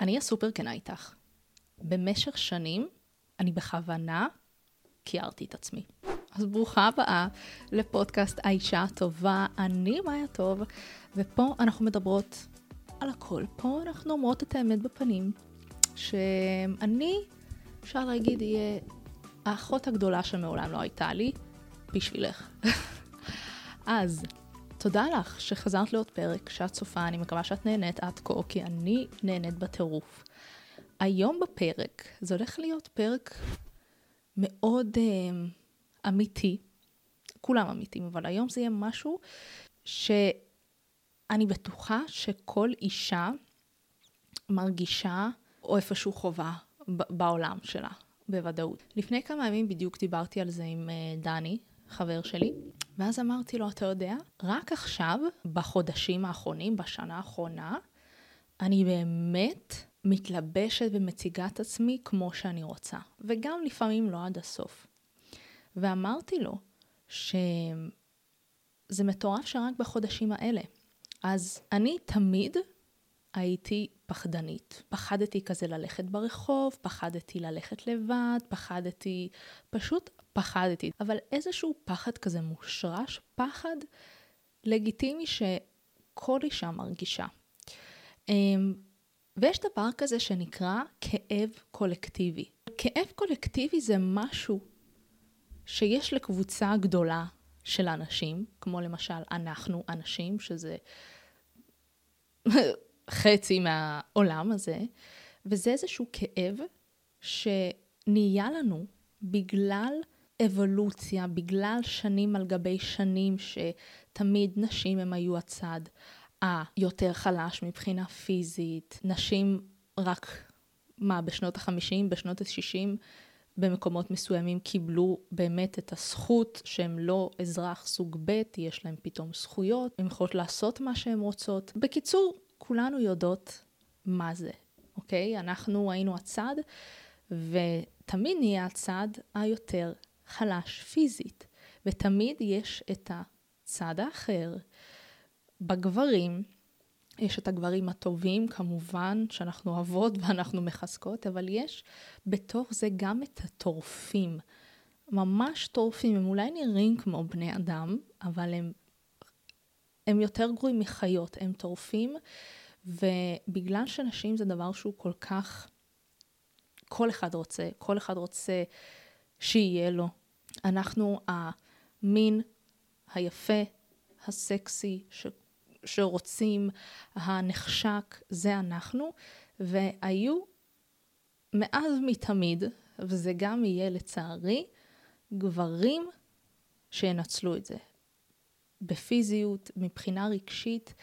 אני הסופר כנה איתך. במשך שנים אני בכוונה קיירתי את עצמי. אז ברוכה הבאה לפודקאסט האישה הטובה, אני מאיה טוב, ופה אנחנו מדברות על הכל. פה אנחנו אומרות את האמת בפנים, שאני, אפשר להגיד, אהיה האחות הגדולה שמעולם לא הייתה לי, בשבילך. אז, תודה לך שחזרת לעוד פרק, שאת צופה, אני מקווה שאת נהנית עד כה, כי אני נהנית בטירוף. היום בפרק, זה הולך להיות פרק מאוד אה, אמיתי, כולם אמיתיים, אבל היום זה יהיה משהו שאני בטוחה שכל אישה מרגישה או איפשהו חובה בעולם שלה, בוודאות. לפני כמה ימים בדיוק דיברתי על זה עם אה, דני, חבר שלי, ואז אמרתי לו, אתה יודע, רק עכשיו, בחודשים האחרונים, בשנה האחרונה, אני באמת מתלבשת ומציגה את עצמי כמו שאני רוצה, וגם לפעמים לא עד הסוף. ואמרתי לו שזה מטורף שרק בחודשים האלה. אז אני תמיד הייתי פחדנית. פחדתי כזה ללכת ברחוב, פחדתי ללכת לבד, פחדתי, פשוט פחדתי. אבל איזשהו פחד כזה מושרש, פחד לגיטימי שכל אישה מרגישה. אמ, ויש דבר כזה שנקרא כאב קולקטיבי. כאב קולקטיבי זה משהו שיש לקבוצה גדולה של אנשים, כמו למשל אנחנו אנשים, שזה חצי מהעולם הזה, וזה איזשהו כאב שנהיה לנו בגלל אבולוציה, בגלל שנים על גבי שנים שתמיד נשים הם היו הצד היותר חלש מבחינה פיזית. נשים רק, מה, בשנות ה-50, בשנות ה-60, במקומות מסוימים קיבלו באמת את הזכות שהם לא אזרח סוג ב', יש להם פתאום זכויות, הן יכולות לעשות מה שהן רוצות. בקיצור, כולנו יודעות מה זה, אוקיי? אנחנו היינו הצד, ותמיד נהיה הצד היותר חלש פיזית, ותמיד יש את הצד האחר. בגברים, יש את הגברים הטובים, כמובן, שאנחנו אוהבות ואנחנו מחזקות, אבל יש בתוך זה גם את הטורפים. ממש טורפים, הם אולי נראים כמו בני אדם, אבל הם, הם יותר גרועים מחיות, הם טורפים, ובגלל שנשים זה דבר שהוא כל כך, כל אחד רוצה, כל אחד רוצה שיהיה לו. אנחנו המין היפה, הסקסי, ש... שרוצים, הנחשק, זה אנחנו, והיו מאז מתמיד, וזה גם יהיה לצערי, גברים שינצלו את זה. בפיזיות, מבחינה רגשית,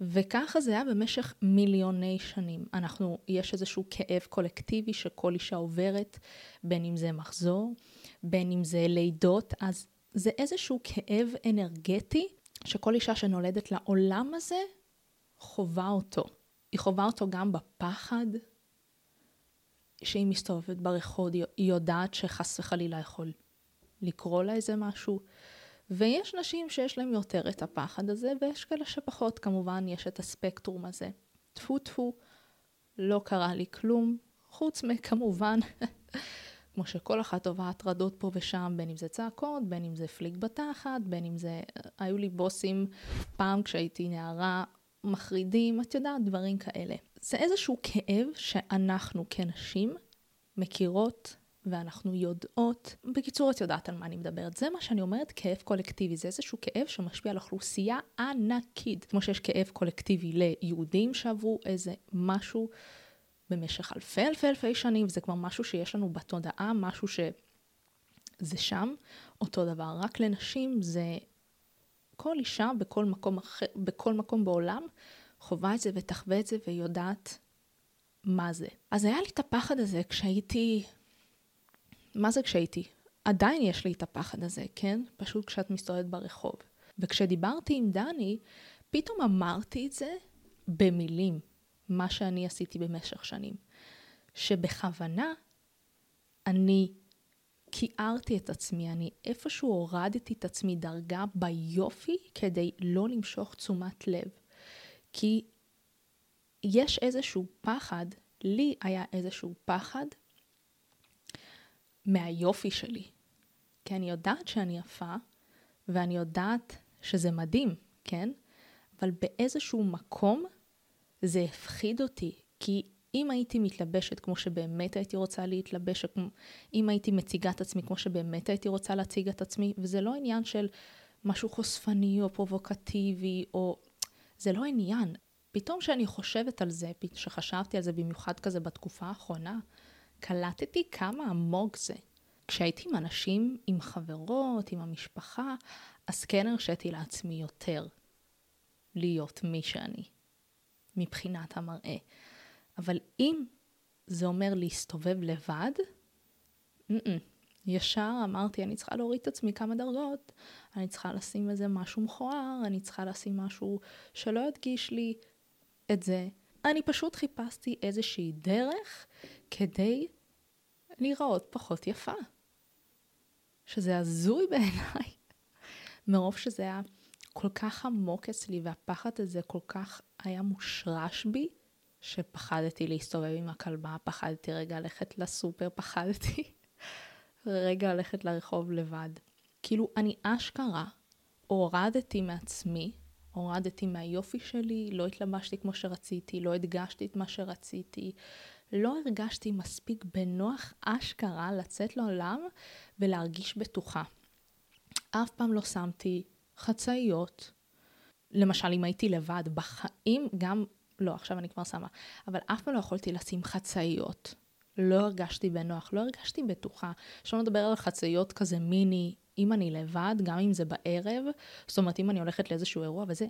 וככה זה היה במשך מיליוני שנים. אנחנו, יש איזשהו כאב קולקטיבי שכל אישה עוברת, בין אם זה מחזור, בין אם זה לידות, אז זה איזשהו כאב אנרגטי שכל אישה שנולדת לעולם הזה חווה אותו. היא חווה אותו גם בפחד שהיא מסתובבת ברחוב, היא יודעת שחס וחלילה יכול לקרוא לה איזה משהו. ויש נשים שיש להן יותר את הפחד הזה, ויש כאלה שפחות, כמובן יש את הספקטרום הזה. טפו טפו, לא קרה לי כלום, חוץ מכמובן, כמו שכל אחת טובה הטרדות פה ושם, בין אם זה צעקות, בין אם זה פליק בתחת, בין אם זה... היו לי בוסים פעם כשהייתי נערה מחרידים, את יודעת, דברים כאלה. זה איזשהו כאב שאנחנו כנשים מכירות ואנחנו יודעות, בקיצור את יודעת על מה אני מדברת, זה מה שאני אומרת כאב קולקטיבי, זה איזשהו כאב שמשפיע על אוכלוסייה ענקית, כמו שיש כאב קולקטיבי ליהודים שעברו איזה משהו במשך אלפי אלפי אלפי שנים, וזה כבר משהו שיש לנו בתודעה, משהו שזה שם, אותו דבר, רק לנשים זה כל אישה בכל מקום אחר, בכל מקום בעולם חווה את זה ותחווה את זה ויודעת מה זה. אז היה לי את הפחד הזה כשהייתי מה זה כשהייתי? עדיין יש לי את הפחד הזה, כן? פשוט כשאת מסתובבת ברחוב. וכשדיברתי עם דני, פתאום אמרתי את זה במילים, מה שאני עשיתי במשך שנים. שבכוונה אני כיערתי את עצמי, אני איפשהו הורדתי את עצמי דרגה ביופי כדי לא למשוך תשומת לב. כי יש איזשהו פחד לי היה איזשהו פחד מהיופי שלי. כי אני יודעת שאני יפה, ואני יודעת שזה מדהים, כן? אבל באיזשהו מקום זה הפחיד אותי, כי אם הייתי מתלבשת כמו שבאמת הייתי רוצה להתלבש, אם הייתי מציגה את עצמי כמו שבאמת הייתי רוצה להציג את עצמי, וזה לא עניין של משהו חושפני או פרובוקטיבי, או... זה לא עניין. פתאום כשאני חושבת על זה, שחשבתי על זה במיוחד כזה בתקופה האחרונה, קלטתי כמה עמוק זה. כשהייתי עם אנשים, עם חברות, עם המשפחה, אז כן הרשיתי לעצמי יותר להיות מי שאני, מבחינת המראה. אבל אם זה אומר להסתובב לבד, ישר אמרתי, אני צריכה להוריד את עצמי כמה דרגות, אני צריכה לשים איזה משהו מכוער, אני צריכה לשים משהו שלא ידגיש לי את זה. אני פשוט חיפשתי איזושהי דרך כדי להיראות פחות יפה. שזה הזוי בעיניי, מרוב שזה היה כל כך עמוק אצלי והפחד הזה כל כך היה מושרש בי, שפחדתי להסתובב עם הכלבה, פחדתי רגע ללכת לסופר, פחדתי רגע ללכת לרחוב לבד. כאילו, אני אשכרה הורדתי מעצמי, הורדתי מהיופי שלי, לא התלבשתי כמו שרציתי, לא הדגשתי את מה שרציתי, לא הרגשתי מספיק בנוח אשכרה לצאת לעולם ולהרגיש בטוחה. אף פעם לא שמתי חצאיות. למשל, אם הייתי לבד, בחיים גם, לא, עכשיו אני כבר שמה, אבל אף פעם לא יכולתי לשים חצאיות. לא הרגשתי בנוח, לא הרגשתי בטוחה. שלא נדבר על חצאיות כזה מיני, אם אני לבד, גם אם זה בערב, זאת אומרת, אם אני הולכת לאיזשהו אירוע וזה,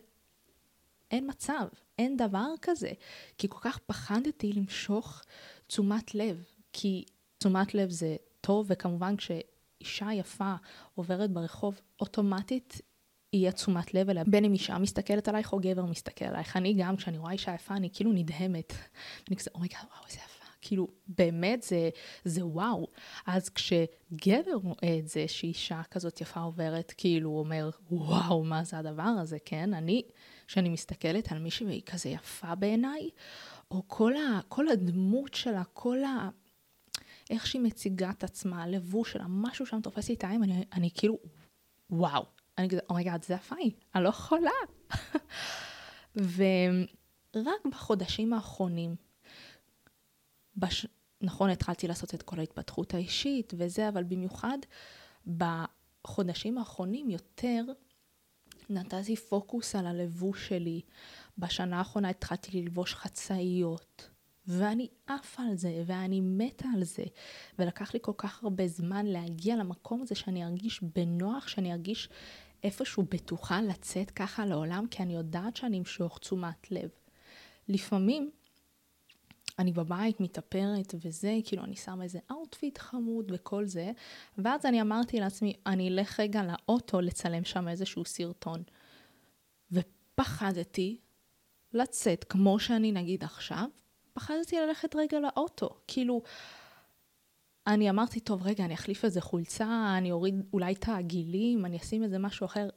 אין מצב, אין דבר כזה. כי כל כך פחדתי למשוך תשומת לב, כי תשומת לב זה טוב, וכמובן כשאישה יפה עוברת ברחוב, אוטומטית יהיה תשומת לב אליה, בין אם אישה מסתכלת עלייך או גבר מסתכל עלייך. אני גם, כשאני רואה אישה יפה, אני כאילו נדהמת. אני כזה, oh my God, וואו, איזה יפה. כאילו, באמת זה, זה וואו. אז כשגבר רואה את זה שאישה כזאת יפה עוברת, כאילו הוא אומר, וואו, מה זה הדבר הזה, כן? אני, כשאני מסתכלת על מישהי והיא כזה יפה בעיניי, או כל, ה, כל הדמות שלה, כל ה... איך שהיא מציגה את עצמה, הלבוש שלה, משהו שם תופס לי את העין, אני, אני כאילו, וואו. אני כזה, oh my God, איזה יפה היא, אני לא יכולה. ורק בחודשים האחרונים, בש... נכון, התחלתי לעשות את כל ההתפתחות האישית וזה, אבל במיוחד בחודשים האחרונים יותר נתתי פוקוס על הלבוש שלי. בשנה האחרונה התחלתי ללבוש חצאיות, ואני עפה על זה, ואני מתה על זה. ולקח לי כל כך הרבה זמן להגיע למקום הזה שאני ארגיש בנוח, שאני ארגיש איפשהו בטוחה לצאת ככה לעולם, כי אני יודעת שאני אמשוך תשומת לב. לפעמים אני בבית מתאפרת וזה, כאילו אני שמה איזה outfit חמוד וכל זה, ואז אני אמרתי לעצמי, אני אלך רגע לאוטו לצלם שם איזשהו סרטון. ופחדתי לצאת כמו שאני נגיד עכשיו, פחדתי ללכת רגע לאוטו. כאילו, אני אמרתי, טוב, רגע, אני אחליף איזה חולצה, אני אוריד אולי את העגילים, אני אשים איזה משהו אחר.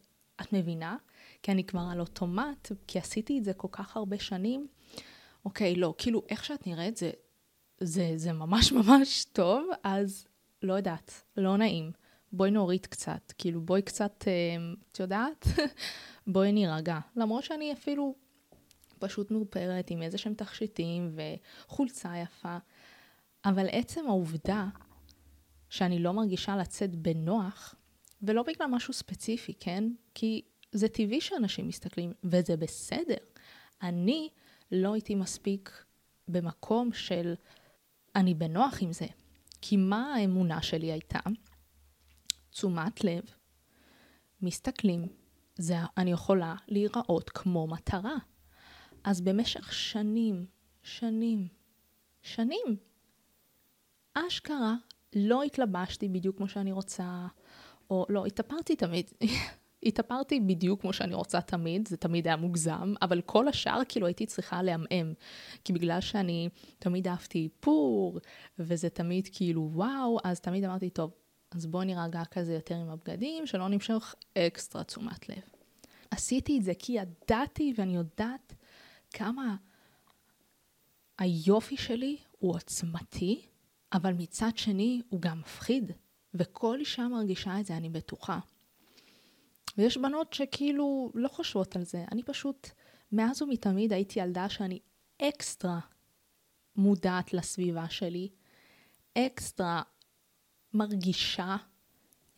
את מבינה? כי אני כבר על אוטומט, כי עשיתי את זה כל כך הרבה שנים. אוקיי, לא, כאילו, איך שאת נראית זה, זה, זה ממש ממש טוב, אז לא יודעת, לא נעים. בואי נוריד קצת, כאילו בואי קצת, אה, את יודעת? בואי נירגע. למרות שאני אפילו פשוט מאופרת עם איזה שהם תכשיטים וחולצה יפה, אבל עצם העובדה שאני לא מרגישה לצאת בנוח, ולא בגלל משהו ספציפי, כן? כי זה טבעי שאנשים מסתכלים, וזה בסדר. אני לא הייתי מספיק במקום של אני בנוח עם זה. כי מה האמונה שלי הייתה? תשומת לב, מסתכלים, זה, אני יכולה להיראות כמו מטרה. אז במשך שנים, שנים, שנים, אשכרה לא התלבשתי בדיוק כמו שאני רוצה, או לא, התאפרתי תמיד. התאפרתי בדיוק כמו שאני רוצה תמיד, זה תמיד היה מוגזם, אבל כל השאר כאילו הייתי צריכה לעמעם. כי בגלל שאני תמיד אהבתי איפור, וזה תמיד כאילו וואו, אז תמיד אמרתי, טוב, אז בוא נירגע כזה יותר עם הבגדים, שלא נמשוך אקסטרה תשומת לב. עשיתי את זה כי ידעתי ואני יודעת כמה היופי שלי הוא עוצמתי, אבל מצד שני הוא גם מפחיד. וכל אישה מרגישה את זה, אני בטוחה. ויש בנות שכאילו לא חושבות על זה. אני פשוט, מאז ומתמיד הייתי ילדה שאני אקסטרה מודעת לסביבה שלי, אקסטרה מרגישה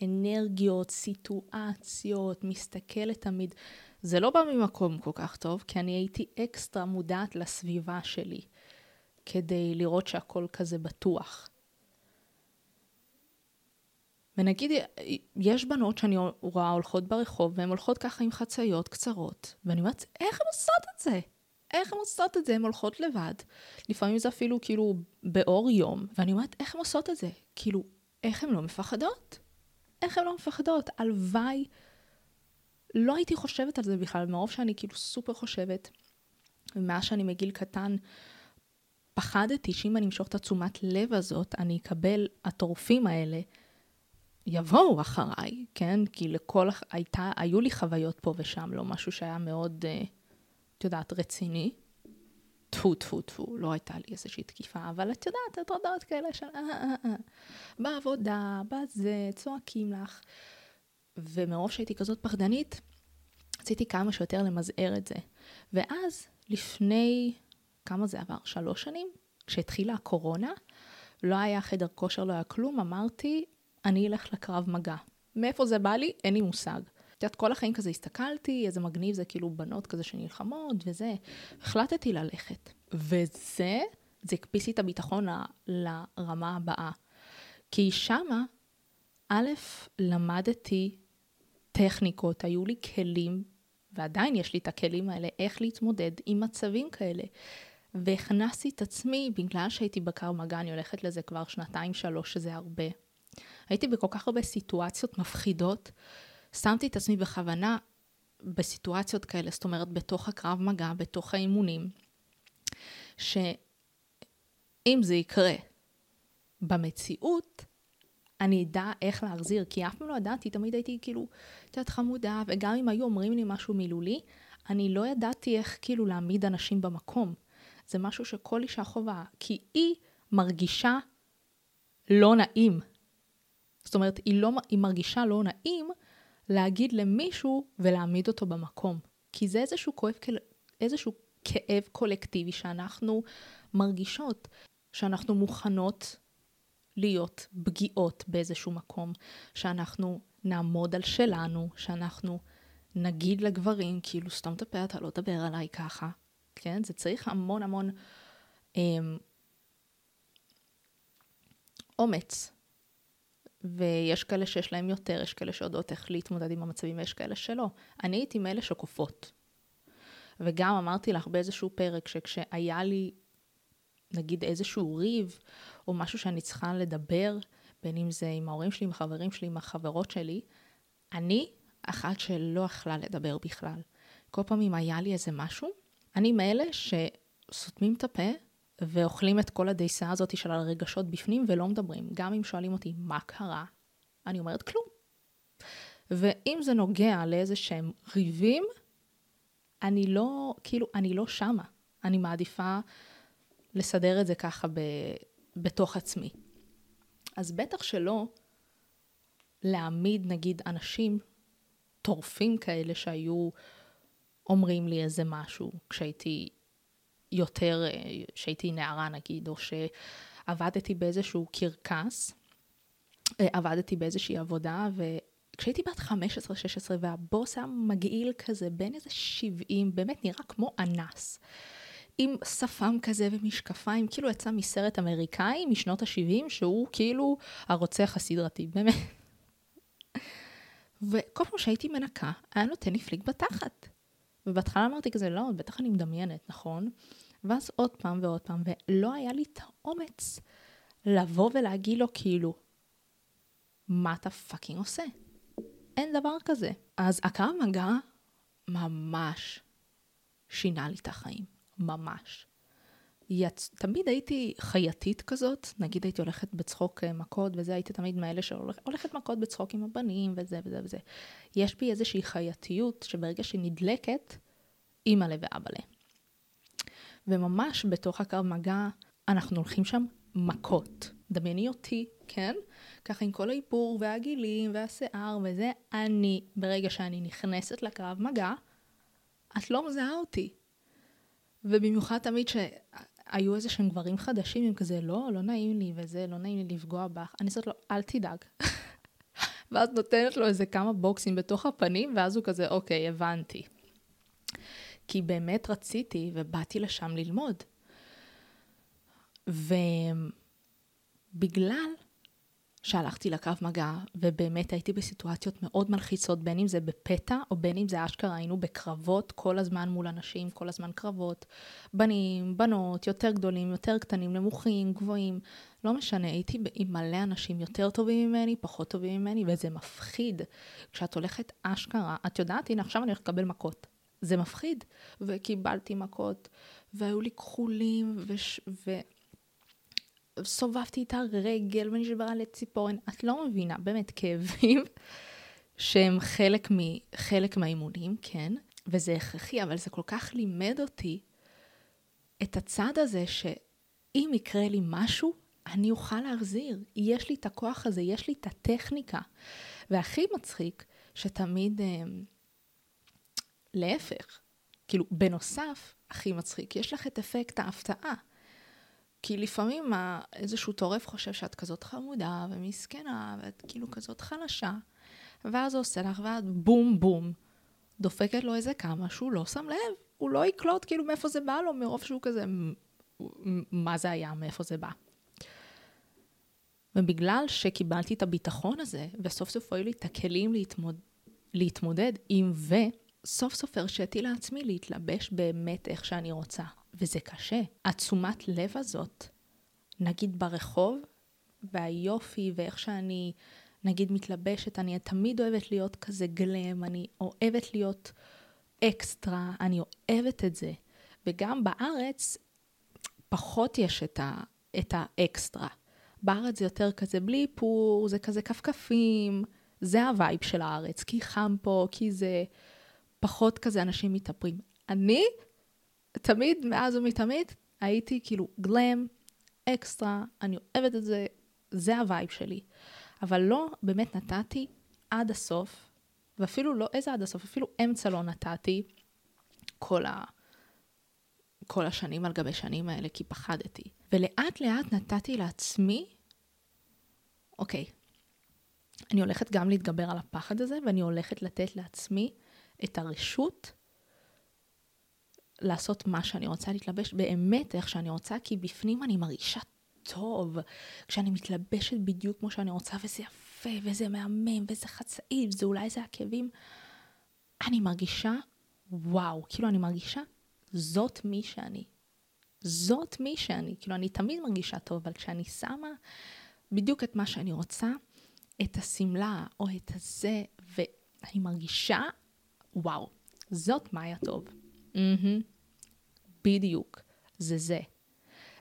אנרגיות, סיטואציות, מסתכלת תמיד. זה לא בא ממקום כל כך טוב, כי אני הייתי אקסטרה מודעת לסביבה שלי, כדי לראות שהכל כזה בטוח. ונגיד, יש בנות שאני רואה הולכות ברחוב, והן הולכות ככה עם חצאיות קצרות, ואני אומרת, איך הן עושות את זה? איך הן עושות את זה? הן הולכות לבד. לפעמים זה אפילו כאילו באור יום, ואני אומרת, איך הן עושות את זה? כאילו, איך הן לא מפחדות? איך הן לא מפחדות? הלוואי, לא הייתי חושבת על זה בכלל, מרוב שאני כאילו סופר חושבת. ומאז שאני מגיל קטן, פחדתי שאם אני אמשוך את התשומת לב הזאת, אני אקבל, הטורפים האלה, יבואו אחריי, כן? כי לכל, הייתה, היו לי חוויות פה ושם, לא משהו שהיה מאוד, אה, את יודעת, רציני. טפו, טפו, טפו, לא הייתה לי איזושהי תקיפה, אבל את יודעת, הטרדות כאלה של אה, אה, בעבודה, בזה, צועקים לך. ומרוב שהייתי כזאת פחדנית, רציתי כמה שיותר למזער את זה. ואז, לפני, כמה זה עבר? שלוש שנים? כשהתחילה הקורונה, לא היה חדר כושר, לא היה כלום, אמרתי, אני אלך לקרב מגע. מאיפה זה בא לי? אין לי מושג. את יודעת, כל החיים כזה הסתכלתי, איזה מגניב זה כאילו בנות כזה שנלחמות וזה. החלטתי ללכת. וזה, זה הקפיץ לי את הביטחון ל, לרמה הבאה. כי שמה, א', למדתי טכניקות, היו לי כלים, ועדיין יש לי את הכלים האלה, איך להתמודד עם מצבים כאלה. והכנסתי את עצמי, בגלל שהייתי בקר מגע, אני הולכת לזה כבר שנתיים, שלוש, שזה הרבה. הייתי בכל כך הרבה סיטואציות מפחידות, שמתי את עצמי בכוונה בסיטואציות כאלה, זאת אומרת, בתוך הקרב מגע, בתוך האימונים, שאם זה יקרה במציאות, אני אדע איך להחזיר, כי אף פעם לא ידעתי, תמיד הייתי כאילו, את יודעת, חמודה, וגם אם היו אומרים לי משהו מילולי, אני לא ידעתי איך כאילו להעמיד אנשים במקום. זה משהו שכל אישה חובה, כי היא מרגישה לא נעים. זאת אומרת, היא, לא, היא מרגישה לא נעים להגיד למישהו ולהעמיד אותו במקום. כי זה איזשהו כואב, איזשהו כאב קולקטיבי שאנחנו מרגישות, שאנחנו מוכנות להיות פגיעות באיזשהו מקום, שאנחנו נעמוד על שלנו, שאנחנו נגיד לגברים, כאילו, סתום את הפה, אתה לא תדבר עליי ככה, כן? זה צריך המון המון אמ, אומץ. ויש כאלה שיש להם יותר, יש כאלה שיודעות איך להתמודד עם המצבים ויש כאלה שלא. אני הייתי מאלה שקופות. וגם אמרתי לך באיזשהו פרק שכשהיה לי נגיד איזשהו ריב או משהו שאני צריכה לדבר, בין אם זה עם ההורים שלי, עם החברים שלי, עם החברות שלי, אני אחת שלא יכלה לדבר בכלל. כל פעם אם היה לי איזה משהו, אני מאלה שסותמים את הפה ואוכלים את כל הדייסה הזאת של הרגשות בפנים ולא מדברים. גם אם שואלים אותי מה קרה, אני אומרת כלום. ואם זה נוגע לאיזה שהם ריבים, אני לא, כאילו, אני לא שמה. אני מעדיפה לסדר את זה ככה ב, בתוך עצמי. אז בטח שלא להעמיד, נגיד, אנשים טורפים כאלה שהיו אומרים לי איזה משהו כשהייתי יותר, כשהייתי נערה נגיד, או שעבדתי באיזשהו קרקס, אה, עבדתי באיזושהי עבודה, וכשהייתי בת 15-16 והבוס היה מגעיל כזה, בין איזה 70, באמת נראה כמו אנס. עם שפם כזה ומשקפיים, כאילו יצא מסרט אמריקאי משנות ה-70, שהוא כאילו הרוצח הסדרתי, באמת. וכל פעם שהייתי מנקה, היה נותן לי פליק בתחת. ובהתחלה אמרתי כזה, לא, בטח אני מדמיינת, נכון? ואז עוד פעם ועוד פעם, ולא היה לי את האומץ לבוא ולהגיד לו כאילו, מה אתה fucking עושה? אין דבר כזה. אז הקרב מגע ממש שינה לי את החיים. ממש. יצ... תמיד הייתי חייתית כזאת, נגיד הייתי הולכת בצחוק אה, מכות וזה, הייתי תמיד מאלה שהולכת מכות בצחוק עם הבנים וזה וזה וזה. יש בי איזושהי חייתיות שברגע שהיא נדלקת, אימא'לה ואבא'לה. וממש בתוך הקרב מגע, אנחנו הולכים שם מכות. דמייני אותי, כן? ככה עם כל האיפור והגילים והשיער וזה, אני, ברגע שאני נכנסת לקרב מגע, את לא מזהה אותי. ובמיוחד תמיד שהיו איזה שהם גברים חדשים, הם כזה, לא, לא נעים לי וזה, לא נעים לי לפגוע בך. אני אומרת לו, אל תדאג. ואז נותנת לו איזה כמה בוקסים בתוך הפנים, ואז הוא כזה, אוקיי, הבנתי. כי באמת רציתי ובאתי לשם ללמוד. ובגלל שהלכתי לקרב מגע, ובאמת הייתי בסיטואציות מאוד מלחיצות, בין אם זה בפתע, או בין אם זה אשכרה היינו בקרבות כל הזמן מול אנשים, כל הזמן קרבות. בנים, בנות, יותר גדולים, יותר קטנים, נמוכים, גבוהים, לא משנה, הייתי עם מלא אנשים יותר טובים ממני, פחות טובים ממני, וזה מפחיד. כשאת הולכת אשכרה, את יודעת, הנה עכשיו אני הולכת לקבל מכות. זה מפחיד. וקיבלתי מכות, והיו לי כחולים, וש... ו... סובבתי את הרגל ונשברה לציפורן. את לא מבינה, באמת, כאבים שהם חלק, מ... חלק מהאימונים, כן, וזה הכרחי, אבל זה כל כך לימד אותי את הצד הזה שאם יקרה לי משהו, אני אוכל להחזיר. יש לי את הכוח הזה, יש לי את הטכניקה. והכי מצחיק, שתמיד, אה, להפך, כאילו, בנוסף, הכי מצחיק, יש לך את אפקט ההפתעה. כי לפעמים איזשהו טורף חושב שאת כזאת חמודה ומסכנה, ואת כאילו כזאת חלשה, ואז עושה לך, ואת בום בום, דופקת לו איזה כמה שהוא לא שם לב, הוא לא יקלוט כאילו מאיפה זה בא לו, מרוב שהוא כזה, מה זה היה, מאיפה זה בא. ובגלל שקיבלתי את הביטחון הזה, וסוף סוף היו לי את הכלים להתמוד... להתמודד עם, וסוף סוף הרשיתי לעצמי להתלבש באמת איך שאני רוצה. וזה קשה. התשומת לב הזאת, נגיד ברחוב, והיופי ואיך שאני, נגיד מתלבשת, אני תמיד אוהבת להיות כזה glam, אני אוהבת להיות אקסטרה, אני אוהבת את זה. וגם בארץ, פחות יש את, ה, את האקסטרה. בארץ זה יותר כזה בלי איפור, זה כזה כפכפים, זה ה vibe של הארץ, כי חם פה, כי זה פחות כזה אנשים מתאפרים. אני תמיד, מאז ומתמיד, הייתי כאילו glam, אקסטרה, אני אוהבת את זה, זה ה vibe שלי. אבל לא באמת נתתי עד הסוף, ואפילו לא, איזה עד הסוף? אפילו אמצע לא נתתי כל, ה, כל השנים על גבי שנים האלה, כי פחדתי. ולאט לאט נתתי לעצמי, אוקיי, אני הולכת גם להתגבר על הפחד הזה, ואני הולכת לתת לעצמי את הרשות לעשות מה שאני רוצה, להתלבש באמת איך שאני רוצה, כי בפנים אני מרגישה טוב. כשאני מתלבשת בדיוק כמו שאני רוצה, וזה יפה, וזה מהמם, וזה חצאי, וזה אולי זה עקבים, אני מרגישה, וואו, כאילו אני מרגישה, זאת מי שאני. זאת מי שאני. כאילו, אני תמיד מרגישה טוב, אבל כשאני שמה בדיוק את מה שאני רוצה, את השמלה או את הזה, ואני מרגישה, וואו, זאת מאיה טוב. Mm-hmm. בדיוק, זה זה.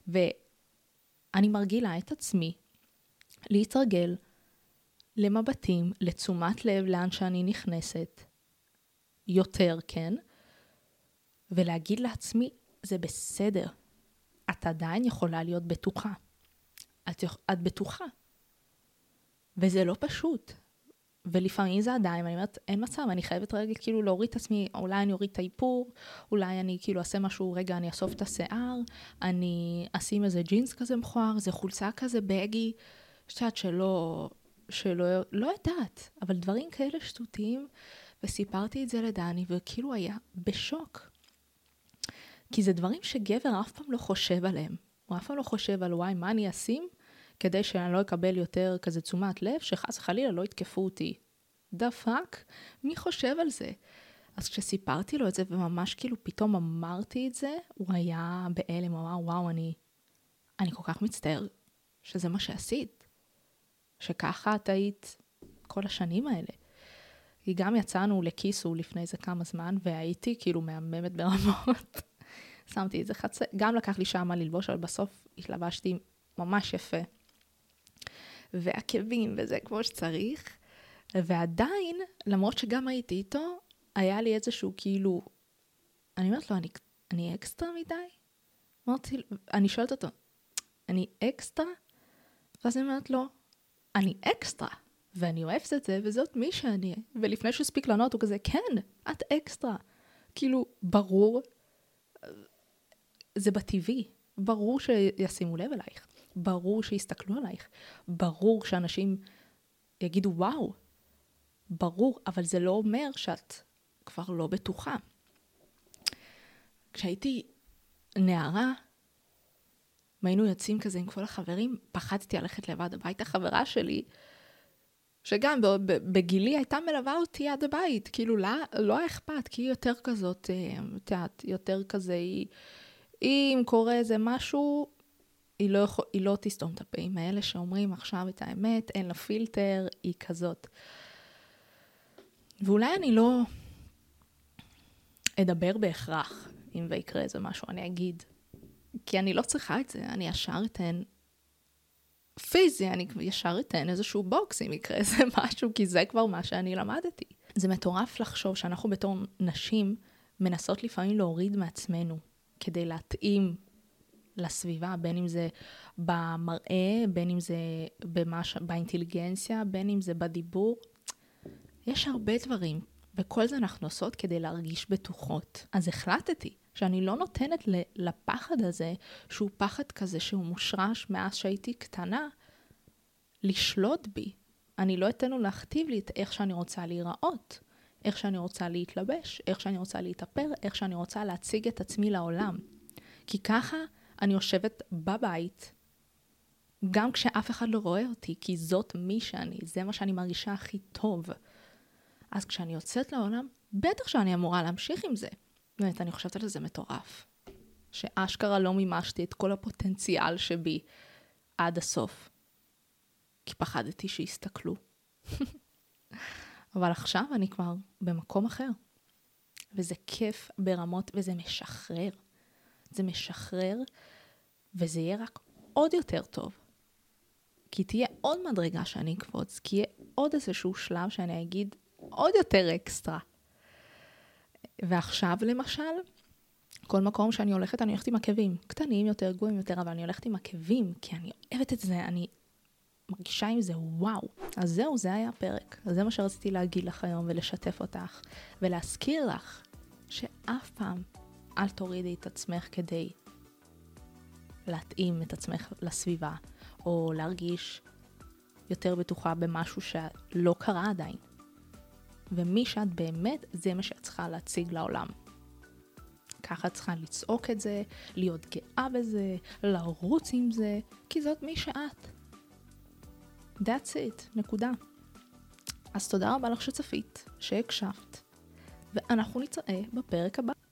ואני מרגילה את עצמי להתרגל למבטים, לתשומת לב לאן שאני נכנסת, יותר, כן? ולהגיד לעצמי, זה בסדר, את עדיין יכולה להיות בטוחה. את, את בטוחה. וזה לא פשוט. ולפעמים זה עדיין, אני אומרת, אין מצב, אני חייבת רגע כאילו להוריד את עצמי, אולי אני אוריד את האיפור, אולי אני כאילו אעשה משהו, רגע, אני אאסוף את השיער, אני אשים איזה ג'ינס כזה מכוער, איזה חולצה כזה בגי, שאת שלא, שלא, לא יודעת, אבל דברים כאלה שטותיים, וסיפרתי את זה לדני, וכאילו היה בשוק. כי זה דברים שגבר אף פעם לא חושב עליהם. הוא אף פעם לא חושב על וואי, מה אני אשים? כדי שאני לא אקבל יותר כזה תשומת לב, שחס וחלילה לא יתקפו אותי. the fuck? מי חושב על זה? אז כשסיפרתי לו את זה, וממש כאילו פתאום אמרתי את זה, הוא היה בהלם, הוא אמר, וואו, אני, אני כל כך מצטער שזה מה שעשית. שככה את היית כל השנים האלה. כי גם יצאנו לכיסו לפני איזה כמה זמן, והייתי כאילו מהממת ברמות. שמתי איזה חצי, גם לקח לי שעה מה ללבוש, אבל בסוף התלבשתי ממש יפה. ועקבים וזה כמו שצריך. ועדיין, למרות שגם הייתי איתו, היה לי איזשהו כאילו, אני אומרת לו, אני, אני אקסטרה מדי? אמרתי, אני שואלת אותו, אני אקסטרה? ואז אני אומרת לו, אני אקסטרה, ואני אוהבת את זה, וזאת מי שאני. ולפני שהוא הספיק לענות, הוא כזה, כן, את אקסטרה. כאילו, ברור, זה בטבעי. ברור שישימו לב אלייך, ברור שיסתכלו עלייך, ברור שאנשים יגידו וואו, ברור, אבל זה לא אומר שאת כבר לא בטוחה. כשהייתי נערה, והיינו יוצאים כזה עם כל החברים, פחדתי ללכת לבד הביתה. חברה שלי, שגם בגילי הייתה מלווה אותי עד הבית, כאילו לא, לא היה אכפת, כי היא יותר כזאת, אה, את יודעת, יותר כזה, היא, אם קורה איזה משהו, היא לא, יכול, היא לא תסתום את הפעים האלה שאומרים עכשיו את האמת, אין לה פילטר, היא כזאת. ואולי אני לא אדבר בהכרח, אם ויקרה איזה משהו, אני אגיד, כי אני לא צריכה את זה, אני ישר אתן פיזי, אני ישר אתן איזשהו בוקס אם יקרה איזה משהו, כי זה כבר מה שאני למדתי. זה מטורף לחשוב שאנחנו בתור נשים מנסות לפעמים להוריד מעצמנו כדי להתאים לסביבה, בין אם זה במראה, בין אם זה במש... באינטליגנציה, בין אם זה בדיבור. יש הרבה דברים, וכל זה אנחנו עושות כדי להרגיש בטוחות. אז החלטתי שאני לא נותנת לפחד הזה, שהוא פחד כזה שהוא מושרש מאז שהייתי קטנה, לשלוט בי. אני לא אתן לו להכתיב לי את איך שאני רוצה להיראות, איך שאני רוצה להתלבש, איך שאני רוצה להתאפר, איך שאני רוצה להציג את עצמי לעולם. כי ככה אני יושבת בבית, גם כשאף אחד לא רואה אותי, כי זאת מי שאני, זה מה שאני מרגישה הכי טוב. אז כשאני יוצאת לעולם, בטח שאני אמורה להמשיך עם זה. באמת, אני חושבת על זה מטורף. שאשכרה לא מימשתי את כל הפוטנציאל שבי עד הסוף. כי פחדתי שיסתכלו. אבל עכשיו אני כבר במקום אחר. וזה כיף ברמות, וזה משחרר. זה משחרר, וזה יהיה רק עוד יותר טוב. כי תהיה עוד מדרגה שאני אקפוץ, כי יהיה עוד איזשהו שלב שאני אגיד עוד יותר אקסטרה. ועכשיו למשל, כל מקום שאני הולכת, אני הולכת עם עקבים. קטנים יותר, גבוהים יותר, אבל אני הולכת עם עקבים, כי אני אוהבת את זה, אני מרגישה עם זה וואו. אז זהו, זה היה הפרק. אז זה מה שרציתי להגיד לך היום ולשתף אותך, ולהזכיר לך שאף פעם אל תורידי את עצמך כדי להתאים את עצמך לסביבה, או להרגיש יותר בטוחה במשהו שלא קרה עדיין. ומי שאת באמת, זה מה שאת צריכה להציג לעולם. ככה את צריכה לצעוק את זה, להיות גאה בזה, לרוץ עם זה, כי זאת מי שאת. That's it, נקודה. אז תודה רבה לך שצפית, שהקשבת, ואנחנו נתראה בפרק הבא.